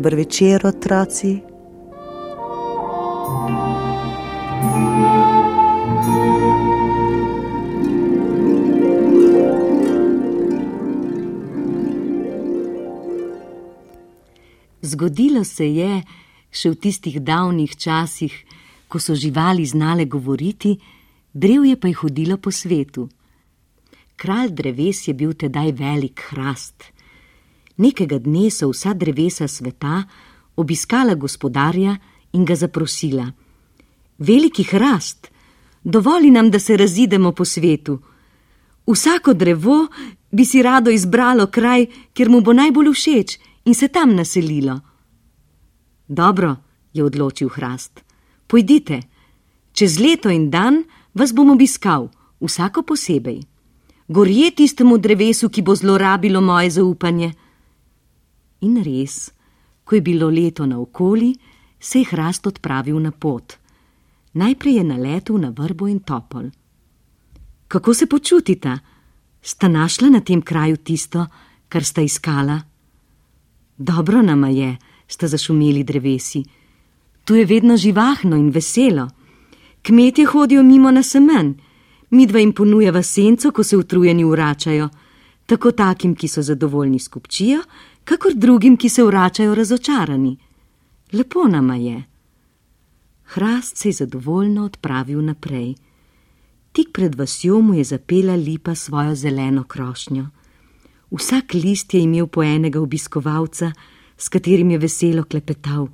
Dober večer, otroci. Zgodilo se je še v tistih davnih časih, ko so živali znale govoriti, drevje pa je hodilo po svetu. Kralj dreves je bil tedaj velik hrast. Nekega dne so vsa drevesa sveta obiskala gospodarja in ga zaprosila: Veliki hrast, dovoli nam, da se razidemo po svetu. Vsako drevo bi si rado izbralo kraj, kjer mu bo najbolj všeč in se tam naselilo. Dobro, je odločil hrast. Pojdite, čez leto in dan vas bom obiskal, vsako posebej. Gorje tistemu drevesu, ki bo zlorabilo moje zaupanje. In res, ko je bilo leto naokoli, se je hrast odpravil na pot. Najprej je naletel na vrbo in topol. Kako se počutita? Sta našla na tem kraju tisto, kar sta iskala? Dobro nama je, sta zašumeli drevesi. Tu je vedno živahno in veselo. Kmetje hodijo mimo na semen, midva jim ponujava senco, ko se utrujeni vračajo, tako takim, ki so zadovoljni s kupčijo, kakor drugim, ki se vračajo razočarani. Lepo nama je. Hrast se je zadovoljno odpravil naprej. Tik pred vasjo mu je zapela lipa svojo zeleno krošnjo. Vsak list je imel po enega obiskovalca, s katerim je veselo klepetal.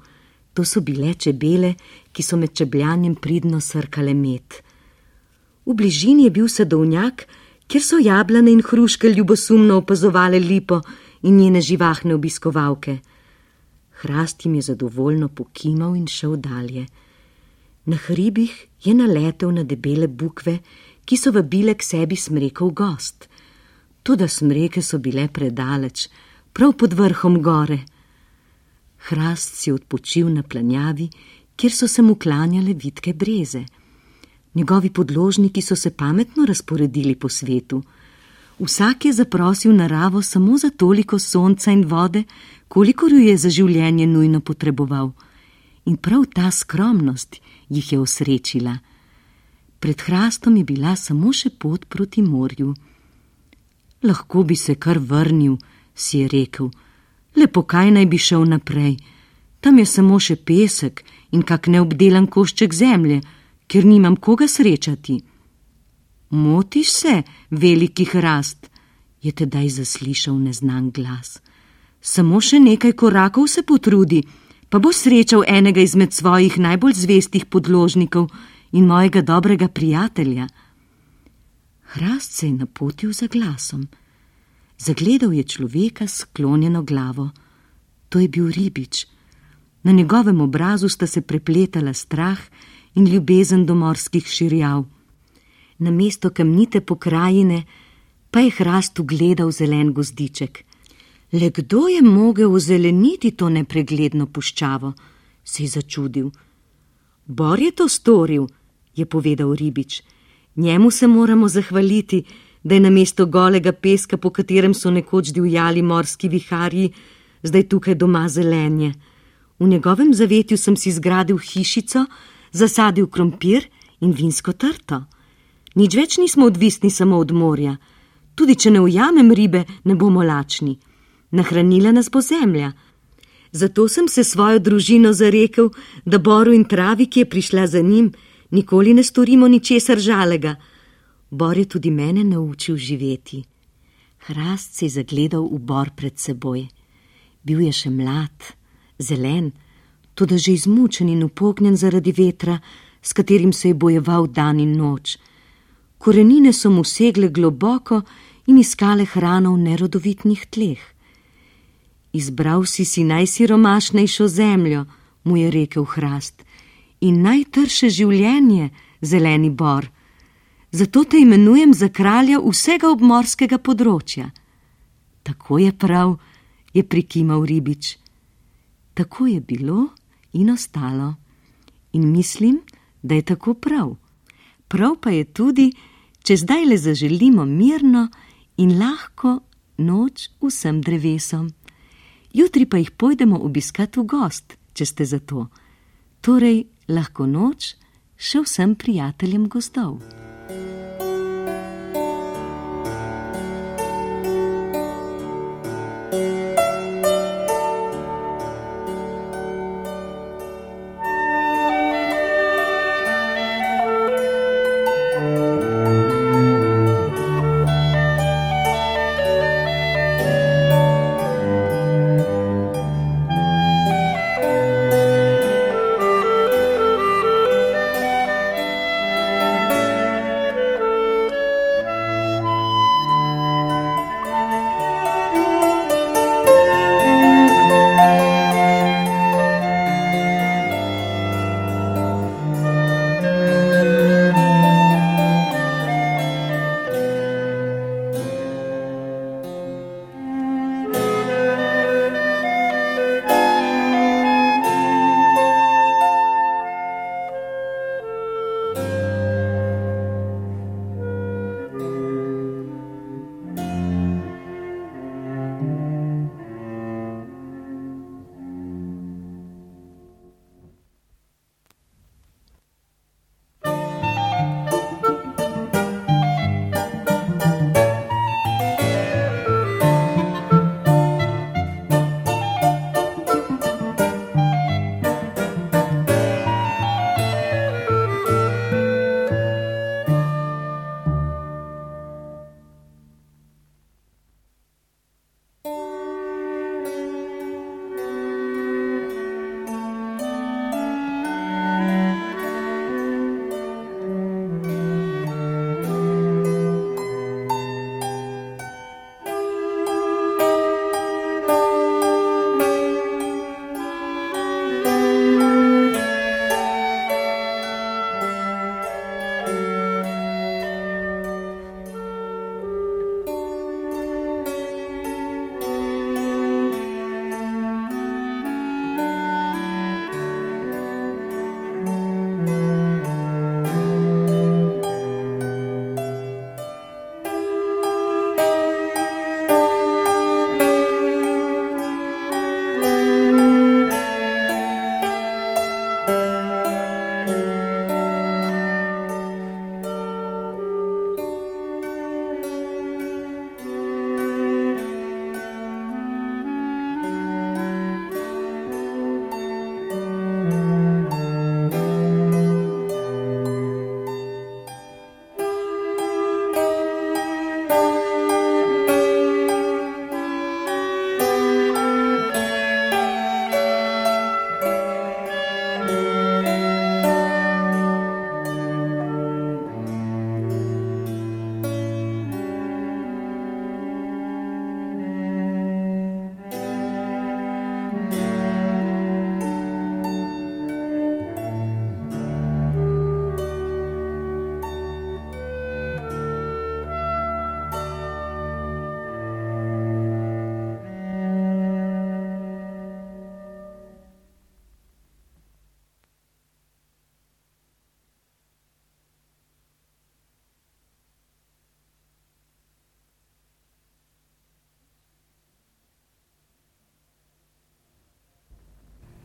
To so bile čebele, ki so med čebljanjem pridno srkale med. V bližini je bil sadovnjak, kjer so jablane in hruške ljubosumno opazovale lipo in njene živahne obiskovalke. Hrast jim je zadovoljno pokimal in šel dalje. Na hribih je naletel na debele bukve, ki so vabile k sebi smrekov gost. Tudi smreke so bile predaleč, prav pod vrhom gore. Hrast si odpočil na planjavi, kjer so se mu klanjale vitke breze. Njegovi podložniki so se pametno razporedili po svetu. Vsak je zaprosil naravo samo za toliko sonca in vode, kolikor jo je za življenje nujno potreboval. In prav ta skromnost jih je osrečila. Pred hrastom je bila samo še pot proti morju. Lahko bi se kar vrnil, si je rekel, lepo kaj naj bi šel naprej. Tam je samo še pesek in kak neobdelan košček zemlje, ker nimam koga srečati. Motiš se, veliki hrast, je tedaj zaslišal neznan glas. Samo še nekaj korakov se potrudi, pa bo srečal enega izmed svojih najbolj zvestih podložnikov in mojega dobrega prijatelja. Hrast se je napotil za glasom. Zagledal je človeka s sklonjeno glavo. To je bil ribič. Na njegovem obrazu sta se prepletala strah in ljubezen do morskih širjav. Na mesto kamnite pokrajine pa je hrast ugledal zelen gozdiček. Le kdo je mogel ozeleniti to nepregledno puščavo? se je začudil. Bor je to storil, je povedal ribič. Njemu se moramo zahvaliti, da je na mesto golega peska, po katerem so nekoč divjali morski viharji, zdaj tukaj doma zelenje. V njegovem zavetju sem si zgradil hišico, zasadil krompir in vinsko trto. Nič več nismo odvisni samo od morja. Tudi če ne ujamem ribe, ne bomo lačni nahranila nas bo zemlja. Zato sem se svojo družino zarekel, da boru in travi, ki je prišla za njim, nikoli ne storimo ničesar žalega. Bor je tudi mene naučil živeti. Hrast se je zagledal v bor pred seboj. Bil je še mlad, zelen, tudi že izmučen in upognjen zaradi vetra, s katerim se je bojeval dan in noč. Korenine so mu segle globoko in iskale hrano v nerodovitnih tleh. Izbral si si najsiromašnejšo zemljo, mu je rekel hrast, in najtrše življenje, zeleni bor. Zato te imenujem za kralja vsega obmorskega področja. Tako je prav, je prikimal ribič. Tako je bilo in ostalo. In mislim, da je tako prav. Prav pa je tudi, če zdaj le zaželimo mirno in lahko noč vsem drevesom jutri pa jih pojdemo obiskat v gost, če ste za to. Torej, lahko noč še vsem prijateljem gozdov.